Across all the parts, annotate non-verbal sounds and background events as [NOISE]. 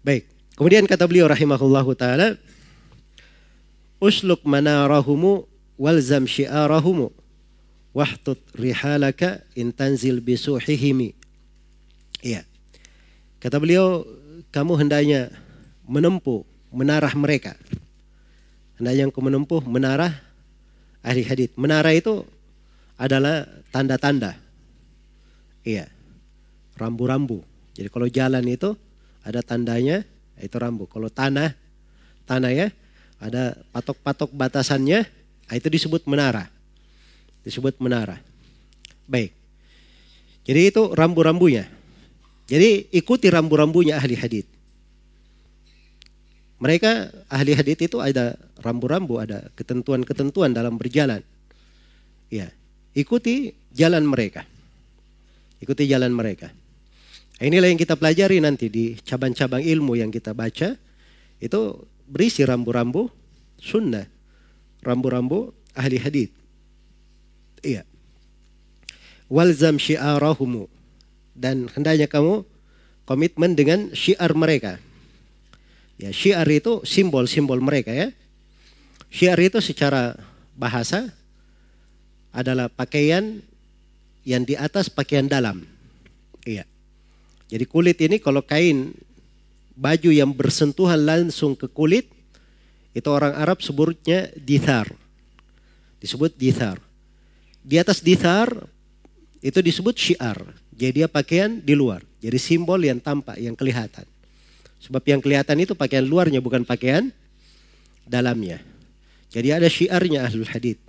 Baik. Kemudian kata beliau rahimahullahu taala Usluk manarahumu walzam syiarahumu wahtut rihalaka intanzil bisuhihimi. Iya. Kata beliau, kamu hendaknya menempuh menarah mereka. Hendaknya engkau menempuh menarah ahli hadith. Menara itu adalah tanda-tanda. Iya. Rambu-rambu. Jadi kalau jalan itu ada tandanya, itu rambu. Kalau tanah, tanah ya, ada patok-patok batasannya, ah, itu disebut menara. Disebut menara. Baik. Jadi itu rambu-rambunya. Jadi ikuti rambu-rambunya ahli hadith. Mereka ahli hadith itu ada rambu-rambu, ada ketentuan-ketentuan dalam berjalan. Ya, ikuti jalan mereka. Ikuti jalan mereka. Inilah yang kita pelajari nanti di cabang-cabang ilmu yang kita baca. Itu berisi rambu-rambu sunnah. Rambu-rambu ahli hadith. Iya. Walzam syiarahumu. Dan hendaknya kamu komitmen dengan syiar mereka. Ya, syiar itu simbol-simbol mereka ya. Syiar itu secara bahasa adalah pakaian yang di atas pakaian dalam. Iya. Jadi kulit ini kalau kain baju yang bersentuhan langsung ke kulit, itu orang Arab sebutnya dithar. Disebut dithar. Di atas dithar itu disebut syiar. Jadi dia pakaian di luar. Jadi simbol yang tampak, yang kelihatan. Sebab yang kelihatan itu pakaian luarnya bukan pakaian dalamnya. Jadi ada syiarnya ahlul hadith.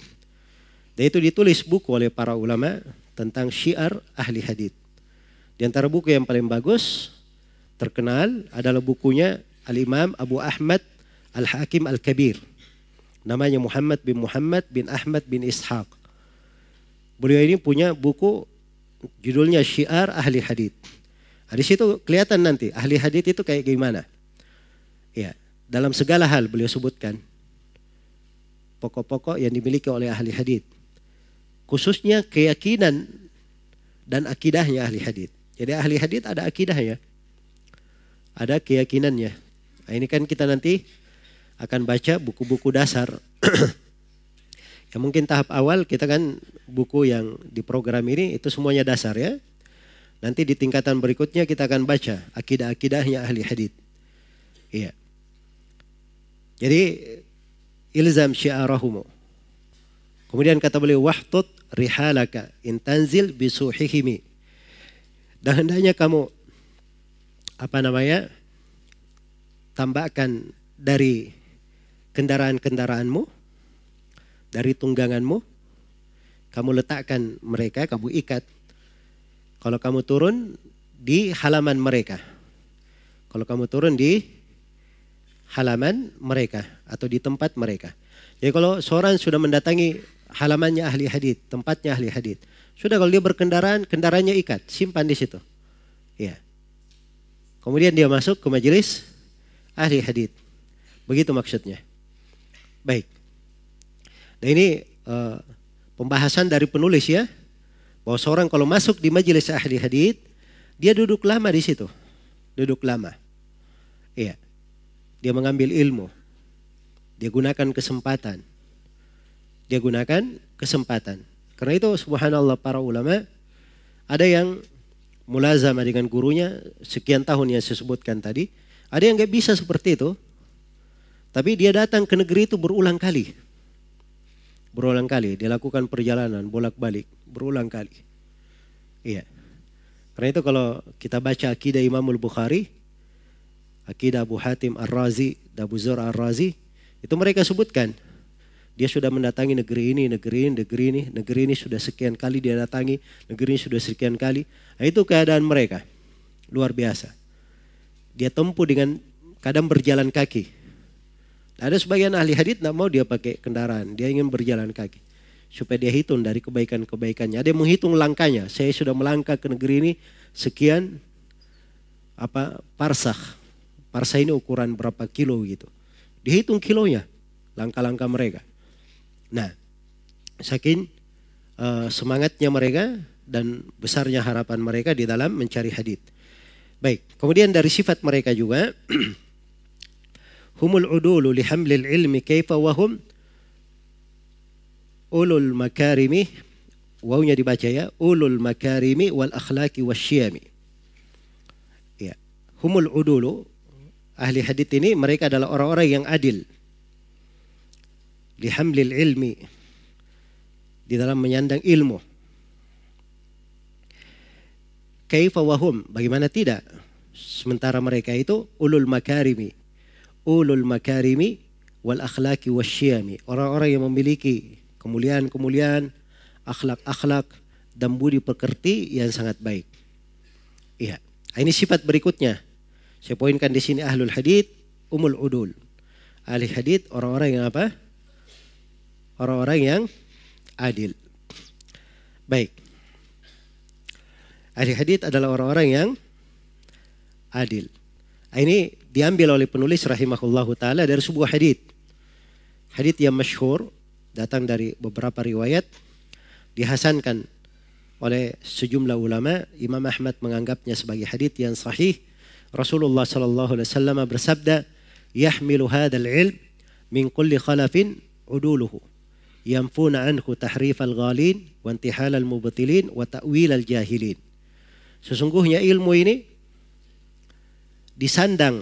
Dan itu ditulis buku oleh para ulama tentang syiar ahli hadith. Di antara buku yang paling bagus terkenal adalah bukunya Al-Imam Abu Ahmad Al-Hakim Al-Kabir. Namanya Muhammad bin Muhammad bin Ahmad bin Ishaq. Beliau ini punya buku judulnya Syiar Ahli Hadith. Nah, di situ kelihatan nanti ahli hadith itu kayak gimana. Ya, dalam segala hal beliau sebutkan pokok-pokok yang dimiliki oleh ahli hadith. Khususnya keyakinan dan akidahnya ahli hadith. Jadi ahli hadith ada akidahnya ada keyakinannya. Nah, ini kan kita nanti akan baca buku-buku dasar. [CLEARS THROAT] ya mungkin tahap awal kita kan buku yang di program ini itu semuanya dasar ya. Nanti di tingkatan berikutnya kita akan baca akidah-akidahnya ahli hadith. Iya. Jadi ilzam syiarahumu. Kemudian kata beliau wahtut rihalaka intanzil bisuhihimi. Dan hendaknya kamu apa namanya tambahkan dari kendaraan-kendaraanmu dari tungganganmu kamu letakkan mereka kamu ikat. Kalau kamu turun di halaman mereka. Kalau kamu turun di halaman mereka atau di tempat mereka. Jadi kalau seorang sudah mendatangi halamannya ahli hadith tempatnya ahli hadith sudah kalau dia berkendaraan kendaraannya ikat simpan di situ ya Kemudian dia masuk ke majelis ahli hadith. Begitu maksudnya. Baik. Nah ini uh, pembahasan dari penulis ya. Bahwa seorang kalau masuk di majelis ahli hadith, dia duduk lama di situ. Duduk lama. Iya. Dia mengambil ilmu. Dia gunakan kesempatan. Dia gunakan kesempatan. Karena itu subhanallah para ulama ada yang mulazama dengan gurunya sekian tahun yang saya sebutkan tadi. Ada yang nggak bisa seperti itu. Tapi dia datang ke negeri itu berulang kali. Berulang kali. Dia lakukan perjalanan bolak-balik. Berulang kali. Iya. Karena itu kalau kita baca akidah Imamul Bukhari. Akidah Abu Hatim Ar-Razi. Abu Zur Ar-Razi. Itu mereka sebutkan. Dia sudah mendatangi negeri ini, negeri ini, negeri ini, negeri ini sudah sekian kali dia datangi, negeri ini sudah sekian kali. Nah, itu keadaan mereka. Luar biasa. Dia tempuh dengan kadang berjalan kaki. Ada sebagian ahli hadith tidak mau dia pakai kendaraan, dia ingin berjalan kaki. Supaya dia hitung dari kebaikan-kebaikannya. Ada yang menghitung langkahnya. Saya sudah melangkah ke negeri ini sekian apa parsah. Parsah ini ukuran berapa kilo gitu. Dihitung kilonya, langkah-langkah mereka. Nah, saking uh, semangatnya mereka, dan besarnya harapan mereka di dalam mencari hadith. Baik, kemudian dari sifat mereka juga [CLEARS THROAT] humul udulu li hamlil ilmi kaifa wahum ulul makarimi wawnya dibaca ya ulul makarimi wal akhlaki wasyami ya humul udulu ahli hadith ini mereka adalah orang-orang yang adil li hamlil ilmi di dalam menyandang ilmu Kaifa wahum? Bagaimana tidak? Sementara mereka itu ulul makarimi. Ulul makarimi wal akhlaki wasyami. Orang-orang yang memiliki kemuliaan-kemuliaan, akhlak-akhlak dan budi pekerti yang sangat baik. Iya. Ini sifat berikutnya. Saya poinkan di sini ahlul hadith umul udul. Ahli hadith orang-orang yang apa? Orang-orang yang adil. Baik. Ahli hadith adalah orang-orang yang adil. Ini diambil oleh penulis rahimahullah taala dari sebuah hadith. Hadith yang masyhur datang dari beberapa riwayat dihasankan oleh sejumlah ulama. Imam Ahmad menganggapnya sebagai hadith yang sahih. Rasulullah sallallahu alaihi wasallam bersabda, "Yahmilu hadzal ilm min kulli khalafin uduluhu." Yamfuna anhu tahrif al-ghalin wa intihal al-mubtilin wa ta'wil al-jahilin. Sesungguhnya ilmu ini disandang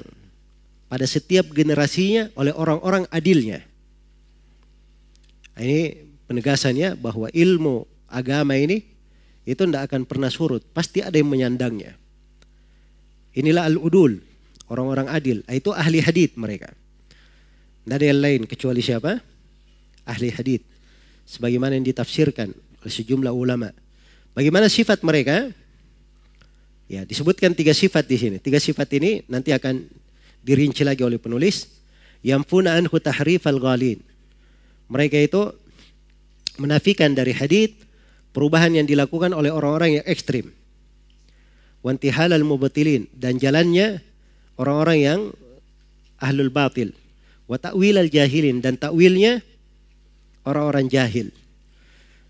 pada setiap generasinya oleh orang-orang adilnya. Ini penegasannya bahwa ilmu agama ini itu tidak akan pernah surut. Pasti ada yang menyandangnya. Inilah al-udul, orang-orang adil. Itu ahli hadith mereka. Tidak ada yang lain kecuali siapa? Ahli hadith. Sebagaimana yang ditafsirkan oleh sejumlah ulama. Bagaimana sifat mereka? Ya, disebutkan tiga sifat di sini. Tiga sifat ini nanti akan dirinci lagi oleh penulis. Yang puna anhu tahrif al ghalin. Mereka itu menafikan dari hadith perubahan yang dilakukan oleh orang-orang yang ekstrim. Wantihal al mubatilin dan jalannya orang-orang yang ahlul batil. Wa ta'wil al jahilin dan takwilnya orang-orang jahil.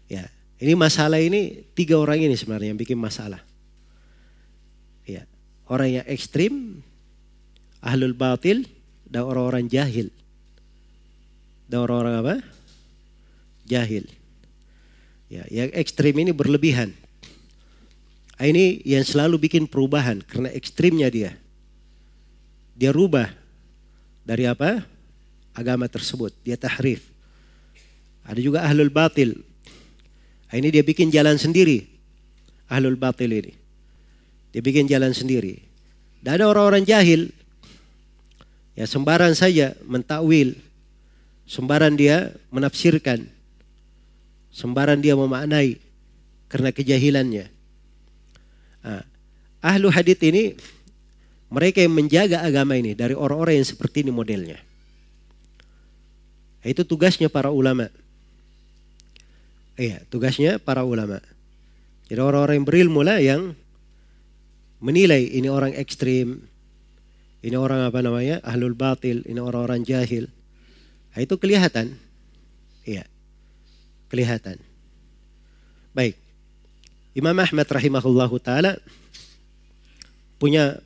Ya, ini masalah ini tiga orang ini sebenarnya yang bikin masalah orang yang ekstrim, ahlul batil, dan orang-orang jahil. Dan orang-orang apa? Jahil. Ya, yang ekstrim ini berlebihan. Ah, ini yang selalu bikin perubahan karena ekstrimnya dia. Dia rubah dari apa? Agama tersebut. Dia tahrif. Ada juga ahlul batil. Ah, ini dia bikin jalan sendiri. Ahlul batil ini. Dia bikin jalan sendiri. Dan ada orang-orang jahil. Ya sembaran saja mentakwil. Sembaran dia menafsirkan. Sembaran dia memaknai. Karena kejahilannya. Nah, ahlu hadith ini. Mereka yang menjaga agama ini. Dari orang-orang yang seperti ini modelnya. Itu tugasnya para ulama. Iya, tugasnya para ulama. Jadi orang-orang yang berilmu lah yang menilai ini orang ekstrim, ini orang apa namanya, ahlul batil, ini orang-orang jahil. Nah, itu kelihatan. Iya. Kelihatan. Baik. Imam Ahmad rahimahullahu taala punya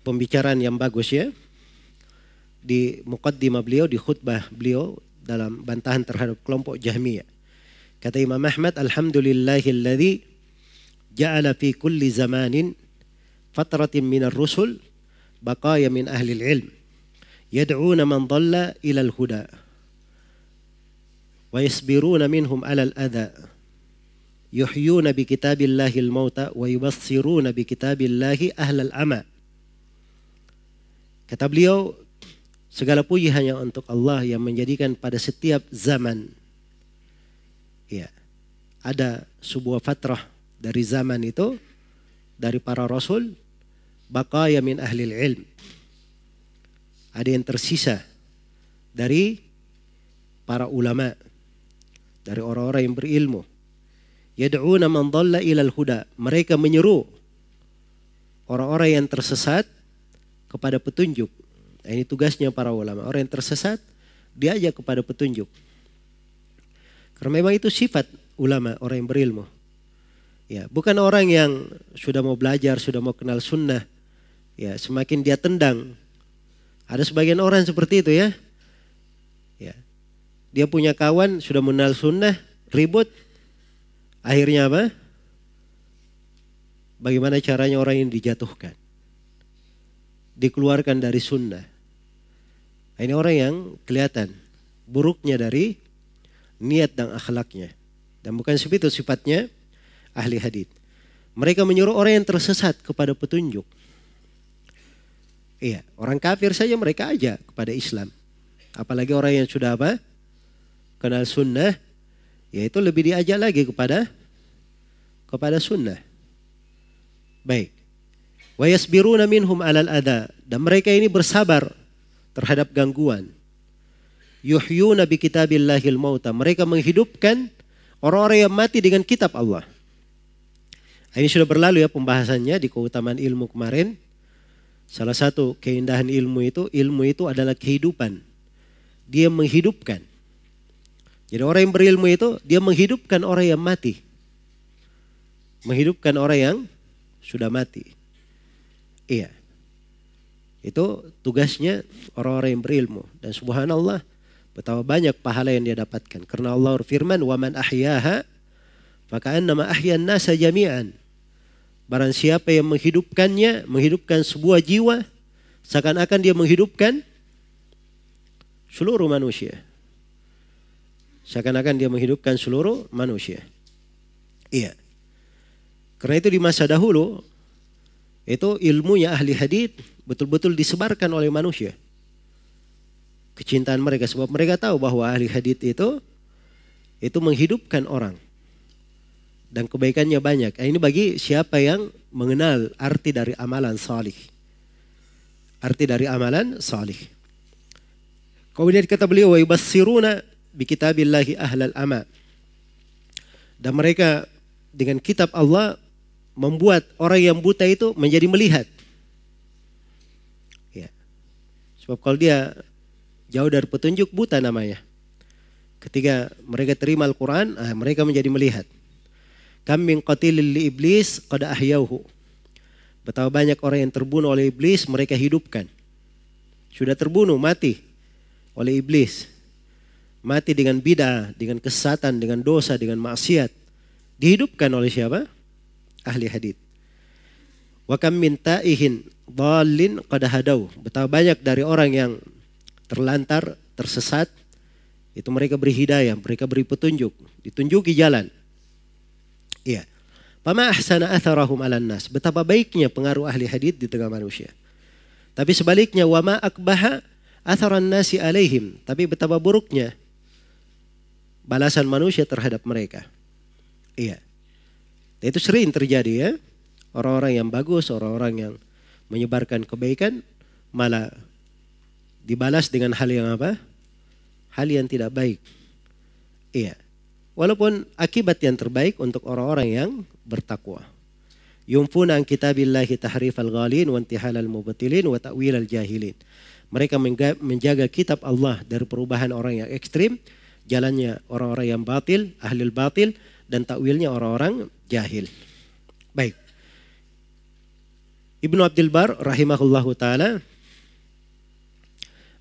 pembicaraan yang bagus ya di muqaddimah beliau di khutbah beliau dalam bantahan terhadap kelompok Jahmiyah. Kata Imam Ahmad, Alhamdulillahilladzi ja'ala fi kulli zamanin fatratin minar rusul baqaya min ahli ilm yad'una man dhalla ila al-huda wa yasbiruna minhum ala al-adha yuhyuna bi kitabillahi al-mauta wa yubassiruna bi kitabillahi ahli al-ama Kata beliau, segala puji hanya untuk Allah yang menjadikan pada setiap zaman ya, ada sebuah fatrah dari zaman itu dari para rasul baqaya min ahli ilm ada yang tersisa dari para ulama dari orang-orang yang berilmu. Yad'una man dhalla ila huda mereka menyeru orang-orang yang tersesat kepada petunjuk. Nah, ini tugasnya para ulama. Orang yang tersesat diajak kepada petunjuk karena memang itu sifat ulama orang yang berilmu Ya, bukan orang yang sudah mau belajar, sudah mau kenal sunnah, ya semakin dia tendang. Ada sebagian orang seperti itu ya. Ya. Dia punya kawan sudah mengenal sunnah, ribut. Akhirnya apa? Bagaimana caranya orang ini dijatuhkan? Dikeluarkan dari sunnah. Nah, ini orang yang kelihatan buruknya dari niat dan akhlaknya. Dan bukan seperti itu sifatnya ahli hadith. Mereka menyuruh orang yang tersesat kepada petunjuk. Iya, orang kafir saja mereka aja kepada Islam. Apalagi orang yang sudah apa? Kenal sunnah, yaitu lebih diajak lagi kepada kepada sunnah. Baik. Wa yasbiruna minhum alal ada dan mereka ini bersabar terhadap gangguan. Yuhyuna bi kitabillahil mauta. Mereka menghidupkan orang-orang yang mati dengan kitab Allah. Ini sudah berlalu ya pembahasannya di keutamaan ilmu kemarin. Salah satu keindahan ilmu itu, ilmu itu adalah kehidupan. Dia menghidupkan. Jadi orang yang berilmu itu, dia menghidupkan orang yang mati. Menghidupkan orang yang sudah mati. Iya. Itu tugasnya orang-orang yang berilmu. Dan subhanallah, Betapa banyak pahala yang dia dapatkan. Karena Allah firman, "Waman ahyaha maka nama ahyan nasa jami'an." Barang siapa yang menghidupkannya, menghidupkan sebuah jiwa, seakan-akan dia menghidupkan seluruh manusia. Seakan-akan dia menghidupkan seluruh manusia. Iya. Karena itu di masa dahulu, itu ilmunya ahli hadith betul-betul disebarkan oleh manusia. Kecintaan mereka sebab mereka tahu bahwa ahli hadith itu itu menghidupkan orang dan kebaikannya banyak. Ini bagi siapa yang mengenal arti dari amalan salih. Arti dari amalan salih. Kemudian kata beliau, wa yubassiruna bi kitabillahi ahlal ama. Dan mereka dengan kitab Allah membuat orang yang buta itu menjadi melihat. Ya. Sebab kalau dia jauh dari petunjuk buta namanya. Ketika mereka terima Al-Quran, ah, mereka menjadi melihat. Kam min qatilil li iblis qad ahyauhu. Betapa banyak orang yang terbunuh oleh iblis mereka hidupkan. Sudah terbunuh, mati oleh iblis. Mati dengan bidah, dengan kesatan, dengan dosa, dengan maksiat. Dihidupkan oleh siapa? Ahli hadith. Wa kam min ta'ihin dhalin qad hadau. Betapa banyak dari orang yang terlantar, tersesat, itu mereka beri hidayah, mereka beri petunjuk, ditunjuki jalan. Iya. Pama ahsana atharahum ala nas. Betapa baiknya pengaruh ahli hadith di tengah manusia. Tapi sebaliknya wama akbaha atharan nasi alaihim. Tapi betapa buruknya balasan manusia terhadap mereka. Iya. Itu sering terjadi ya. Orang-orang yang bagus, orang-orang yang menyebarkan kebaikan malah dibalas dengan hal yang apa? Hal yang tidak baik. Iya. Walaupun akibat yang terbaik untuk orang-orang yang bertakwa. Yumfuna an kitabillahi tahrif al-ghalin wa intihal al-mubtilin wa ta'wil al-jahilin. Mereka menjaga kitab Allah dari perubahan orang yang ekstrim, jalannya orang-orang yang batil, ahli batil, dan takwilnya orang-orang jahil. Baik. Ibnu Abdul Bar rahimahullahu taala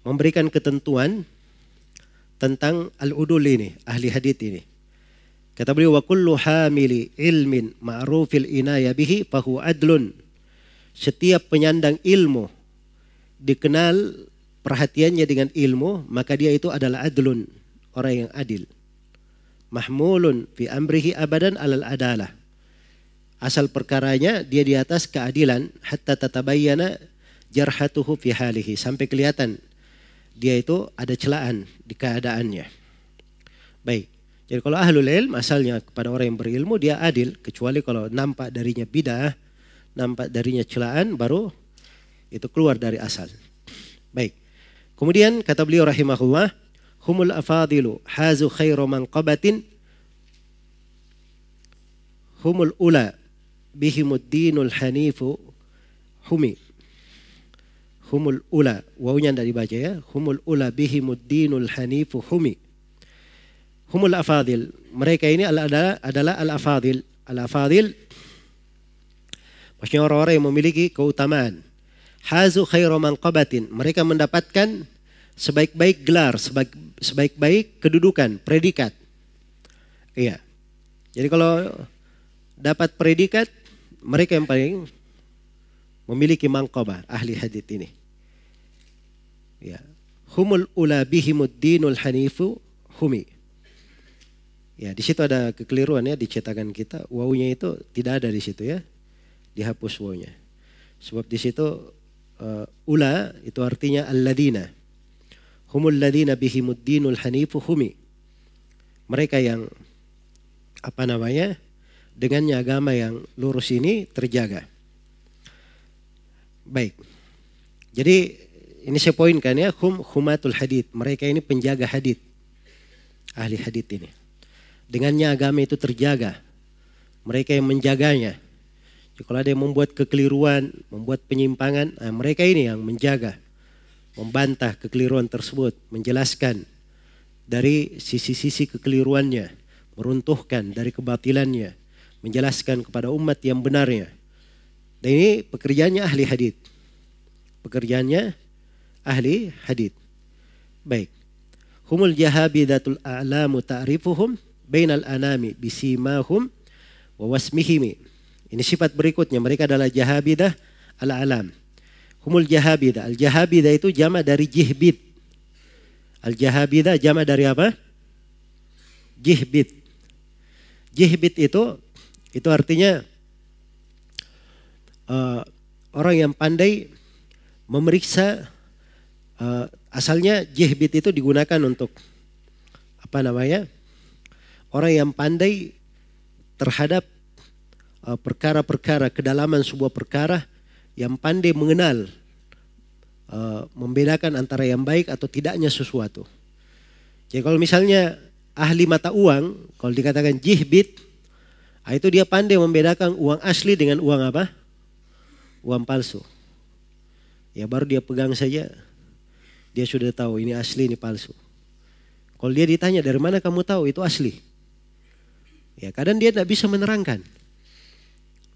memberikan ketentuan tentang al-udul ini, ahli hadith ini. Kata beliau wa kullu hamili ilmin ma'rufil inaya bihi fahu adlun. Setiap penyandang ilmu dikenal perhatiannya dengan ilmu, maka dia itu adalah adlun, orang yang adil. Mahmulun fi amrihi abadan alal adalah. Asal perkaranya dia di atas keadilan hatta tatabayyana jarhatuhu fi halihi sampai kelihatan dia itu ada celaan di keadaannya. Baik. Jadi kalau ahlul ilm asalnya kepada orang yang berilmu dia adil kecuali kalau nampak darinya bidah, nampak darinya celaan baru itu keluar dari asal. Baik. Kemudian kata beliau rahimahullah, humul afadilu hazu khairu manqabatin humul ula bihimud dinul hanifu humi. Humul ula, wawunya tidak dibaca ya. Humul ula bihimud dinul hanifu humi humul afadil. Mereka ini adalah adalah al-afadil. Al-afadil maksudnya orang-orang yang memiliki keutamaan. Hazu khairu manqabatin. Mereka mendapatkan sebaik-baik gelar, sebaik, sebaik-baik kedudukan, predikat. Iya. Jadi kalau dapat predikat, mereka yang paling memiliki mangkobah ahli hadith ini. Ya. Humul ula bihimud dinul hanifu humi. Ya, di situ ada kekeliruan ya di cetakan kita. Wawunya itu tidak ada di situ ya. Dihapus wawunya. Sebab di situ uh, ula itu artinya alladina. Humul ladina bihimud dinul hanifu humi. Mereka yang apa namanya? Dengannya agama yang lurus ini terjaga. Baik. Jadi ini saya poinkan ya, hum humatul hadith. Mereka ini penjaga hadith. Ahli hadith ini. Dengannya agama itu terjaga. Mereka yang menjaganya. Jadi ada yang membuat kekeliruan, membuat penyimpangan, nah mereka ini yang menjaga. Membantah kekeliruan tersebut, menjelaskan dari sisi-sisi kekeliruannya, meruntuhkan dari kebatilannya, menjelaskan kepada umat yang benarnya. Dan ini pekerjaannya ahli hadith. Pekerjaannya ahli hadith. Baik. Humul jahabidatul a'lamu ta'rifuhum bainal anami bisimahum wa wasmihim. Ini sifat berikutnya. Mereka adalah jahabidah al-alam. Humul jahabidah. Al-jahabidah itu jama dari jihbid. Al-jahabidah jama dari apa? Jihbid. Jihbid itu itu artinya uh, orang yang pandai memeriksa uh, asalnya jihbid itu digunakan untuk apa namanya orang yang pandai terhadap uh, perkara-perkara, kedalaman sebuah perkara yang pandai mengenal, uh, membedakan antara yang baik atau tidaknya sesuatu. Jadi kalau misalnya ahli mata uang, kalau dikatakan jihbit, ah, itu dia pandai membedakan uang asli dengan uang apa? Uang palsu. Ya baru dia pegang saja, dia sudah tahu ini asli, ini palsu. Kalau dia ditanya dari mana kamu tahu itu asli, Ya, kadang dia tidak bisa menerangkan.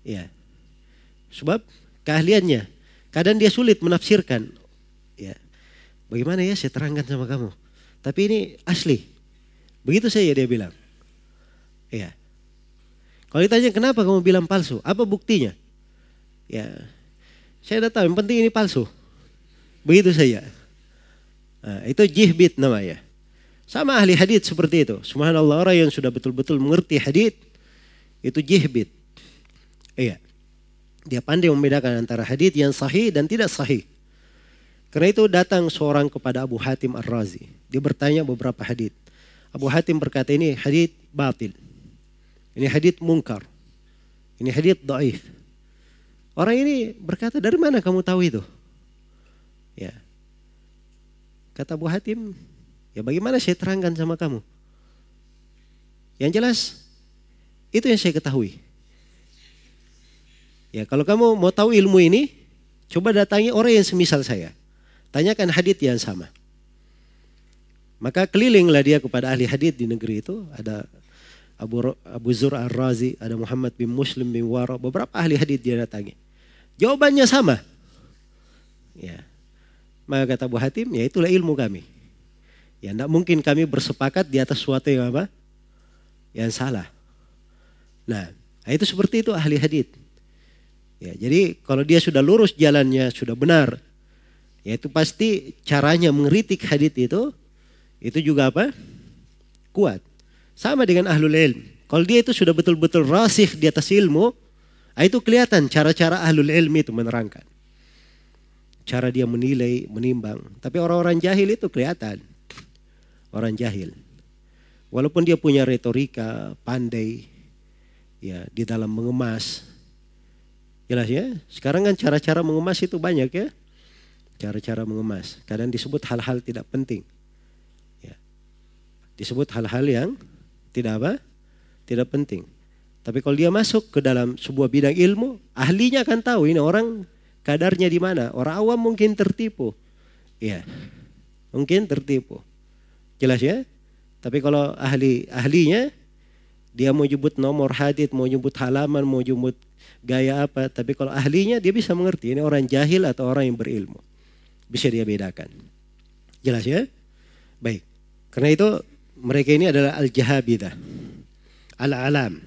Ya. Sebab keahliannya. Kadang dia sulit menafsirkan. Ya. Bagaimana ya saya terangkan sama kamu. Tapi ini asli. Begitu saya dia bilang. Ya. Kalau ditanya kenapa kamu bilang palsu? Apa buktinya? Ya. Saya tidak tahu, yang penting ini palsu. Begitu saja. Nah, itu jihbit namanya. Sama ahli hadith seperti itu. Subhanallah orang yang sudah betul-betul mengerti hadith itu jihbit. Iya. Dia pandai membedakan antara hadith yang sahih dan tidak sahih. Karena itu datang seorang kepada Abu Hatim Ar-Razi. Dia bertanya beberapa hadith. Abu Hatim berkata ini hadith batil. Ini hadith mungkar. Ini hadith daif. Orang ini berkata dari mana kamu tahu itu? Ya. Kata Abu Hatim, Ya bagaimana saya terangkan sama kamu? Yang jelas, itu yang saya ketahui. Ya kalau kamu mau tahu ilmu ini, coba datangi orang yang semisal saya. Tanyakan hadith yang sama. Maka kelilinglah dia kepada ahli hadith di negeri itu. Ada Abu, Abu Zur Ar-Razi, ada Muhammad bin Muslim bin Wara, beberapa ahli hadith dia datangi. Jawabannya sama. Ya. Maka kata Abu Hatim, ya itulah ilmu kami. Ya tidak mungkin kami bersepakat di atas suatu yang apa? Yang salah. Nah, itu seperti itu ahli hadith. Ya, jadi kalau dia sudah lurus jalannya, sudah benar, ya itu pasti caranya mengeritik hadith itu, itu juga apa? Kuat. Sama dengan ahlul ilm. Kalau dia itu sudah betul-betul rasih di atas ilmu, ah, itu kelihatan cara-cara ahlul ilmi itu menerangkan. Cara dia menilai, menimbang. Tapi orang-orang jahil itu kelihatan orang jahil. Walaupun dia punya retorika, pandai ya di dalam mengemas. Jelas ya? Sekarang kan cara-cara mengemas itu banyak ya. Cara-cara mengemas. Kadang disebut hal-hal tidak penting. Ya. Disebut hal-hal yang tidak apa? Tidak penting. Tapi kalau dia masuk ke dalam sebuah bidang ilmu, ahlinya akan tahu ini orang kadarnya di mana. Orang awam mungkin tertipu. Ya. Mungkin tertipu. Jelas ya? Tapi kalau ahli ahlinya Dia mau jemput nomor hadit, mau jemput halaman, mau jemput gaya apa. Tapi kalau ahlinya dia bisa mengerti ini orang jahil atau orang yang berilmu. Bisa dia bedakan. Jelas ya? Baik. Karena itu mereka ini adalah al-jahabidah. Al-alam.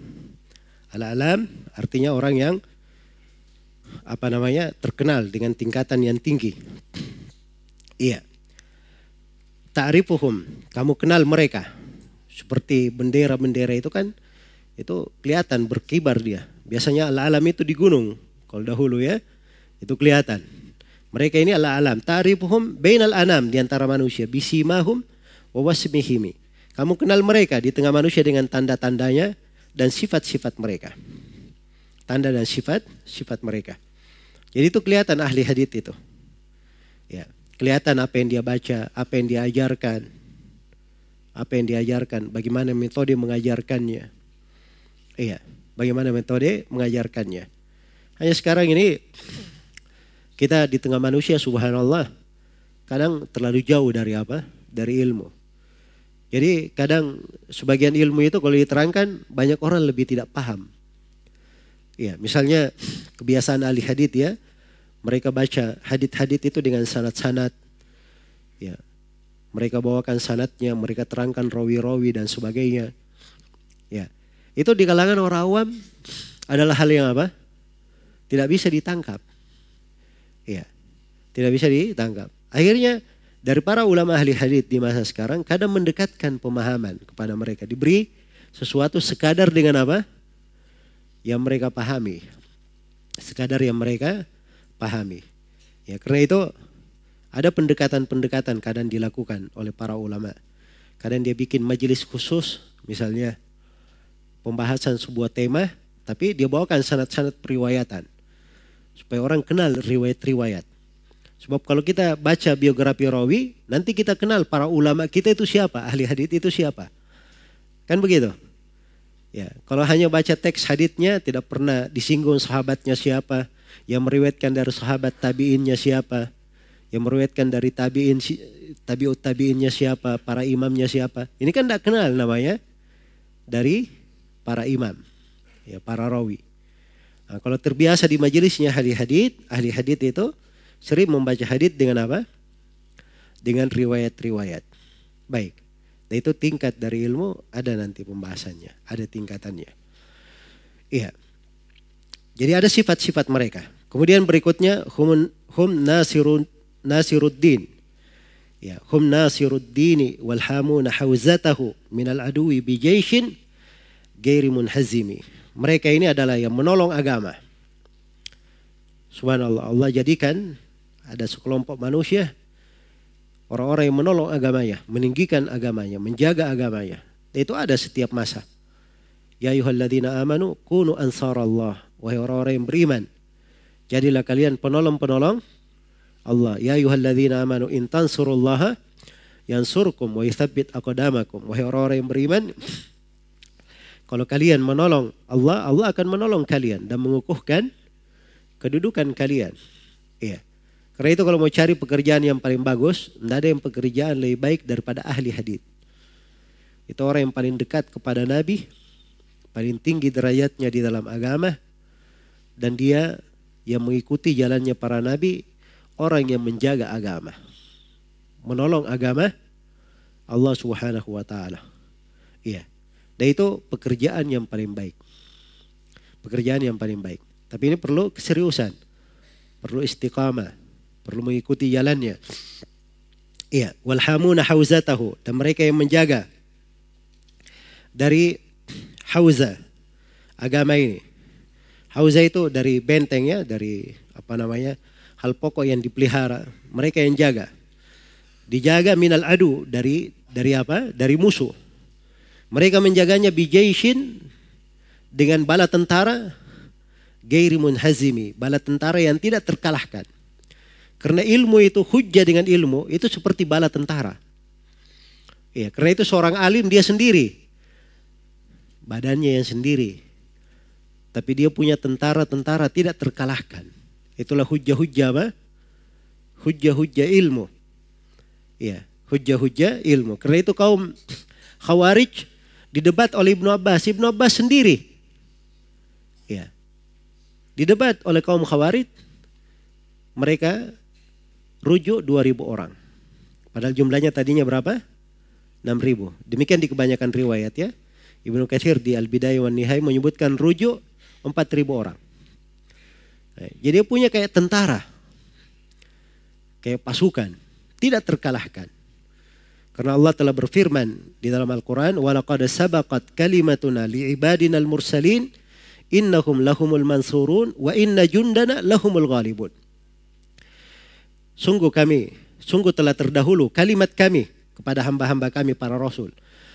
Al-alam artinya orang yang apa namanya terkenal dengan tingkatan yang tinggi. Iya. Ta'rifuhum, kamu kenal mereka seperti bendera-bendera itu kan itu kelihatan berkibar dia. Biasanya ala alam itu di gunung. Kalau dahulu ya, itu kelihatan. Mereka ini ala alam. Ta'rifuhum bainal anam di antara manusia. Bisimahum wa wasmihimi. Kamu kenal mereka di tengah manusia dengan tanda-tandanya dan sifat-sifat mereka. Tanda dan sifat sifat mereka. Jadi itu kelihatan ahli hadith itu. Ya, kelihatan apa yang dia baca, apa yang dia ajarkan, apa yang diajarkan, bagaimana metode mengajarkannya. Iya, bagaimana metode mengajarkannya. Hanya sekarang ini kita di tengah manusia subhanallah kadang terlalu jauh dari apa? Dari ilmu. Jadi kadang sebagian ilmu itu kalau diterangkan banyak orang lebih tidak paham. Iya, misalnya kebiasaan ahli hadith ya, mereka baca hadith-hadith itu dengan sanat-sanat. Ya, mereka bawakan sanatnya, mereka terangkan rawi-rawi dan sebagainya. Ya. Itu di kalangan orang awam adalah hal yang apa? Tidak bisa ditangkap. Ya. Tidak bisa ditangkap. Akhirnya dari para ulama ahli hadith di masa sekarang kadang mendekatkan pemahaman kepada mereka. Diberi sesuatu sekadar dengan apa? Yang mereka pahami. Sekadar yang mereka pahami. Ya, karena itu ada pendekatan-pendekatan kadang dilakukan oleh para ulama. Kadang dia bikin majelis khusus, misalnya pembahasan sebuah tema, tapi dia bawakan sanat-sanat periwayatan. Supaya orang kenal riwayat-riwayat. Sebab kalau kita baca biografi rawi, nanti kita kenal para ulama kita itu siapa, ahli hadith itu siapa. Kan begitu? Ya, kalau hanya baca teks hadithnya tidak pernah disinggung sahabatnya siapa, yang meriwayatkan dari sahabat tabiinnya siapa, yang meriwayatkan dari tabiin tabiut tabiinnya siapa, para imamnya siapa. Ini kan tidak kenal namanya dari para imam, ya para rawi. Nah, kalau terbiasa di majelisnya ahli hadit, ahli hadit itu sering membaca hadit dengan apa? Dengan riwayat-riwayat. Baik. Dan itu tingkat dari ilmu ada nanti pembahasannya, ada tingkatannya. Iya. Jadi ada sifat-sifat mereka. Kemudian berikutnya hum, hum nasirun Nasiruddin. Ya, hum Nasiruddin wal hamuna hawzatahu min al adui bi jaishin gairi munhazimi. Mereka ini adalah yang menolong agama. Subhanallah, Allah jadikan ada sekelompok manusia orang-orang yang menolong agamanya, meninggikan agamanya, menjaga agamanya. Itu ada setiap masa. Ya ayyuhalladzina amanu kunu ansarallah. Wahai orang-orang yang beriman. Jadilah kalian penolong-penolong Allah. Ya ayuhalladzina amanu in tansurullaha yansurkum wa yuthabbit aqdamakum. Wahai orang-orang yang beriman, kalau kalian menolong Allah, Allah akan menolong kalian dan mengukuhkan kedudukan kalian. Iya. Karena itu kalau mau cari pekerjaan yang paling bagus, tidak ada yang pekerjaan lebih baik daripada ahli hadith. Itu orang yang paling dekat kepada Nabi, paling tinggi derajatnya di dalam agama, dan dia yang mengikuti jalannya para Nabi orang yang menjaga agama. Menolong agama Allah Subhanahu wa taala. Iya. Dan itu pekerjaan yang paling baik. Pekerjaan yang paling baik. Tapi ini perlu keseriusan. Perlu istiqamah. Perlu mengikuti jalannya. Iya, walhamuna hauzatahu dan mereka yang menjaga dari hauza agama ini. Hauza itu dari benteng ya, dari apa namanya? hal pokok yang dipelihara, mereka yang jaga. Dijaga minal adu dari dari apa? Dari musuh. Mereka menjaganya bijaishin dengan bala tentara gairi munhazimi, bala tentara yang tidak terkalahkan. Karena ilmu itu hujah dengan ilmu itu seperti bala tentara. Ya, karena itu seorang alim dia sendiri. Badannya yang sendiri. Tapi dia punya tentara-tentara tidak terkalahkan. Itulah hujah-hujah apa? Hujah-hujah ilmu. Ya, hujah-hujah ilmu. Karena itu kaum Khawarij Didebat oleh Ibnu Abbas. Ibnu Abbas sendiri. Ya. Didebat oleh kaum Khawarid. Mereka rujuk 2000 orang. Padahal jumlahnya tadinya berapa? 6000. Demikian di kebanyakan riwayat ya. Ibnu Katsir di Al-Bidayah wan Nihai menyebutkan rujuk 4000 orang. Eh, jadi punya kayak tentara. Kayak pasukan, tidak terkalahkan. Karena Allah telah berfirman di dalam Al-Qur'an, "Wa laqad sabaqat kalimatuna li ibadinal mursalin innahum lahumul mansurun wa inna jundana lahumul ghalibun." Sungguh kami, sungguh telah terdahulu kalimat kami kepada hamba-hamba kami para rasul.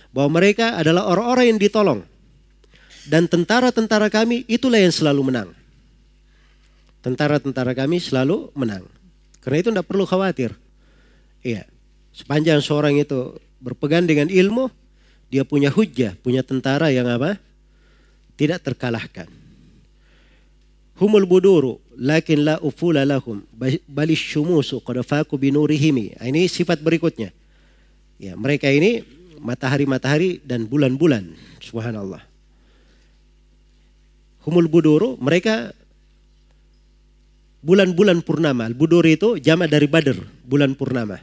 Bahwa mereka adalah orang-orang yang ditolong. Dan tentara-tentara kami itulah yang selalu menang. Tentara-tentara kami selalu menang. Karena itu tidak perlu khawatir. Iya. Sepanjang seorang itu berpegang dengan ilmu, dia punya hujah, punya tentara yang apa? Tidak terkalahkan. Humul buduru, lakin la ufula lahum, balis syumusu qadafaku binurihimi. Nah, ini sifat berikutnya. Ya, mereka ini matahari-matahari dan bulan-bulan. Subhanallah. Humul buduru, mereka bulan-bulan purnama. Budur itu jama dari badr, bulan purnama.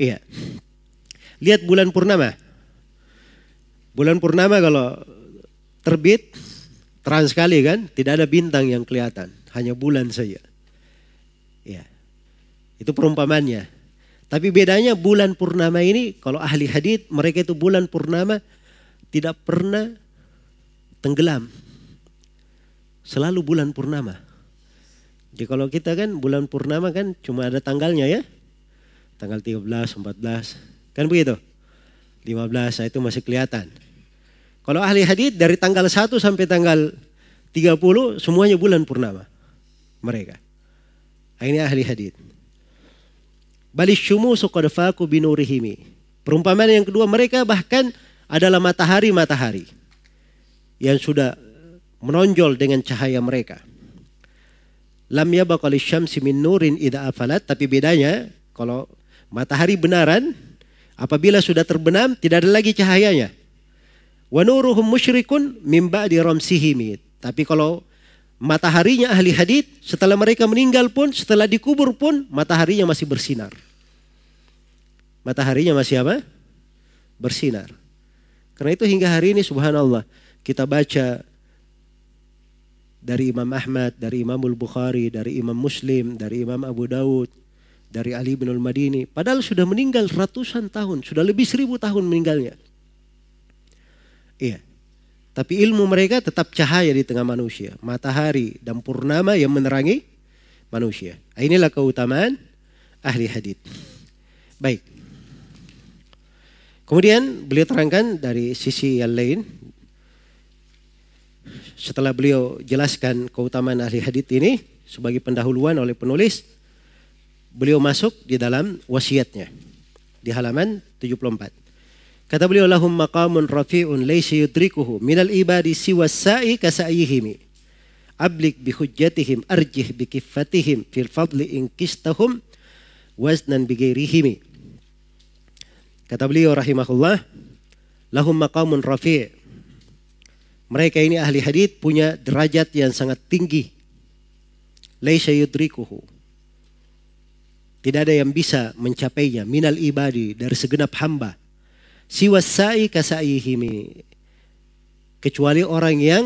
Iya. Lihat bulan purnama. Bulan purnama kalau terbit terang sekali kan, tidak ada bintang yang kelihatan, hanya bulan saja. Ya. Itu perumpamannya. Tapi bedanya bulan purnama ini kalau ahli hadith mereka itu bulan purnama tidak pernah tenggelam. Selalu bulan purnama. Jadi kalau kita kan bulan purnama kan cuma ada tanggalnya ya tanggal 13, 14. Kan begitu? 15 itu masih kelihatan. Kalau ahli hadis dari tanggal 1 sampai tanggal 30 semuanya bulan purnama. Mereka. Ini ahli hadis. Balis syumu suqadfaku binurihimi. Perumpamaan yang kedua mereka bahkan adalah matahari-matahari yang sudah menonjol dengan cahaya mereka. Lam yabaqali syamsi min nurin idha afalat. Tapi bedanya kalau Matahari benaran apabila sudah terbenam tidak ada lagi cahayanya. Wa nuruhum musyrikun mim ba'di ramsihimi. Tapi kalau mataharinya ahli hadith setelah mereka meninggal pun setelah dikubur pun mataharinya masih bersinar. Mataharinya masih apa? Bersinar. Karena itu hingga hari ini subhanallah kita baca dari Imam Ahmad, dari Imam Al-Bukhari, dari Imam Muslim, dari Imam Abu Dawud, dari Ali bin al-Madini. Padahal sudah meninggal ratusan tahun, sudah lebih seribu tahun meninggalnya. Iya. Tapi ilmu mereka tetap cahaya di tengah manusia. Matahari dan purnama yang menerangi manusia. Inilah keutamaan ahli hadith. Baik. Kemudian beliau terangkan dari sisi yang lain. Setelah beliau jelaskan keutamaan ahli hadith ini sebagai pendahuluan oleh penulis beliau masuk di dalam wasiatnya di halaman 74. Kata beliau lahum maqamun rafi'un laysa yudrikuhu minal ibadi siwa sa'i kasa'yihimi. Ablik bi hujjatihim arjih bi kiffatihim fil fadli in kistahum waznan bi ghairihimi. Kata beliau rahimahullah lahum maqamun rafi' Mereka ini ahli hadith punya derajat yang sangat tinggi. Laisa yudrikuhu tidak ada yang bisa mencapainya minal ibadi dari segenap hamba. Siwasai kasaihimi. Kecuali orang yang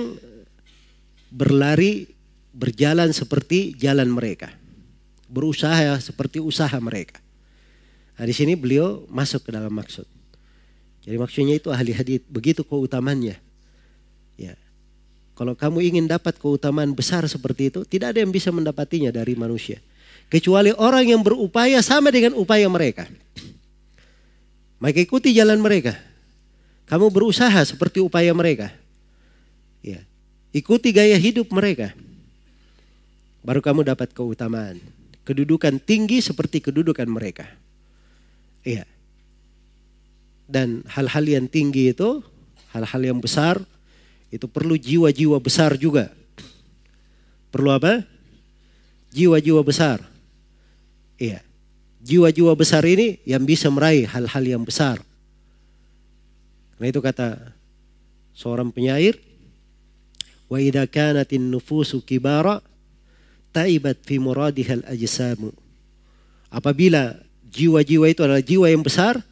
berlari berjalan seperti jalan mereka. Berusaha seperti usaha mereka. Nah, di sini beliau masuk ke dalam maksud. Jadi maksudnya itu ahli hadith. Begitu keutamannya. Ya. Kalau kamu ingin dapat keutamaan besar seperti itu, tidak ada yang bisa mendapatinya dari manusia. Kecuali orang yang berupaya sama dengan upaya mereka. Maka ikuti jalan mereka. Kamu berusaha seperti upaya mereka. Ya. Ikuti gaya hidup mereka. Baru kamu dapat keutamaan. Kedudukan tinggi seperti kedudukan mereka. Iya. Dan hal-hal yang tinggi itu, hal-hal yang besar, itu perlu jiwa-jiwa besar juga. Perlu apa? Jiwa-jiwa besar. Iya. Jiwa-jiwa besar ini yang bisa meraih hal-hal yang besar. Karena itu kata seorang penyair, wa idza kanatin nufusu kibara taibat fi muradihal ajsamu. Apabila jiwa-jiwa itu adalah jiwa yang besar,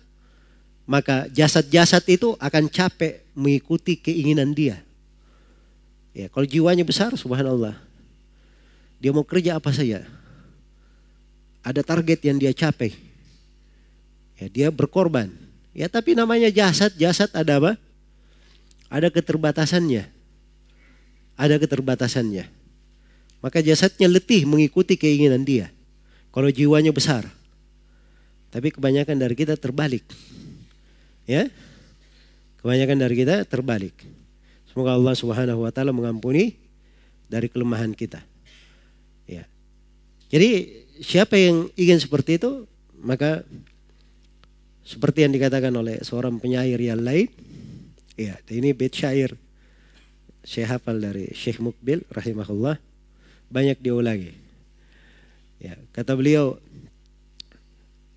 maka jasad-jasad itu akan capek mengikuti keinginan dia. Ya, kalau jiwanya besar, subhanallah. Dia mau kerja apa saja. Ada target yang dia capai. Ya, dia berkorban. Ya, tapi namanya jasad, jasad ada apa? Ada keterbatasannya. Ada keterbatasannya. Maka jasadnya letih mengikuti keinginan dia. Kalau jiwanya besar. Tapi kebanyakan dari kita terbalik. Ya. Kebanyakan dari kita terbalik. Semoga Allah Subhanahu wa taala mengampuni dari kelemahan kita. Ya. Jadi siapa yang ingin seperti itu, maka seperti yang dikatakan oleh seorang penyair yang lain, ya, ini bait syair saya hafal dari Syekh Mukbil rahimahullah banyak diulangi. Ya, kata beliau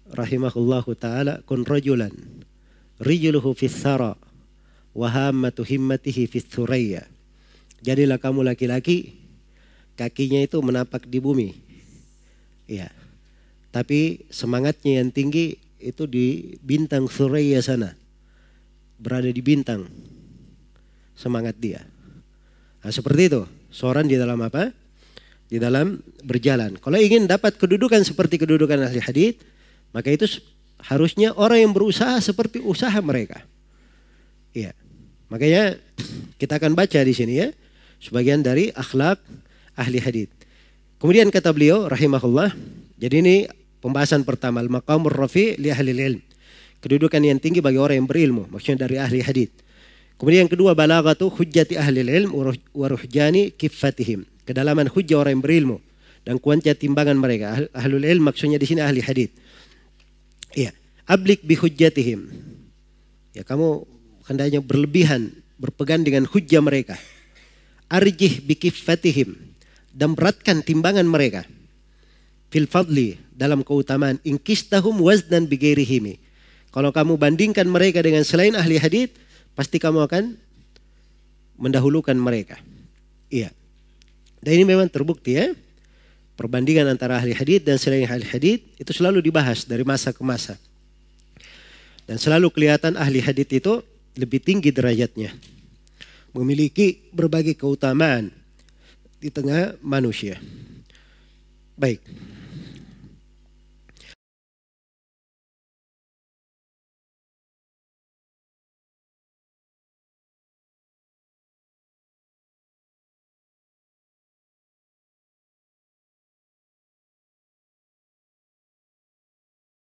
rahimahullahu taala kun rajulan rijluhu fis thara wa hammatu himmatihi fis thuraya. Jadilah kamu laki-laki kakinya itu menapak di bumi. Ya. Tapi semangatnya yang tinggi itu di bintang Suraya sana. Berada di bintang. Semangat dia. Nah, seperti itu. Seorang di dalam apa? Di dalam berjalan. Kalau ingin dapat kedudukan seperti kedudukan ahli hadith, maka itu harusnya orang yang berusaha seperti usaha mereka. Iya. Makanya kita akan baca di sini ya sebagian dari akhlak ahli hadith. Kemudian kata beliau rahimahullah, jadi ini pembahasan pertama al-maqamur rafi li ahli ilm. Kedudukan yang tinggi bagi orang yang berilmu, maksudnya dari ahli hadith. Kemudian yang kedua balagatu hujjati ahli ilm wa ruhjani kifatihim. Kedalaman hujjah orang yang berilmu dan kuatnya timbangan mereka. Ahlul ilm maksudnya di sini ahli hadith. Iya, ablik bi hujjatihim. Ya kamu hendaknya berlebihan berpegang dengan hujjah mereka. Arjih bi kifatihim dan beratkan timbangan mereka fil fadli dalam keutamaan inkistahum waznan bigairihimi. Kalau kamu bandingkan mereka dengan selain ahli hadith, pasti kamu akan mendahulukan mereka. Iya. Dan ini memang terbukti ya. Perbandingan antara ahli hadith dan selain ahli hadith itu selalu dibahas dari masa ke masa. Dan selalu kelihatan ahli hadith itu lebih tinggi derajatnya. Memiliki berbagai keutamaan di tengah manusia. Baik.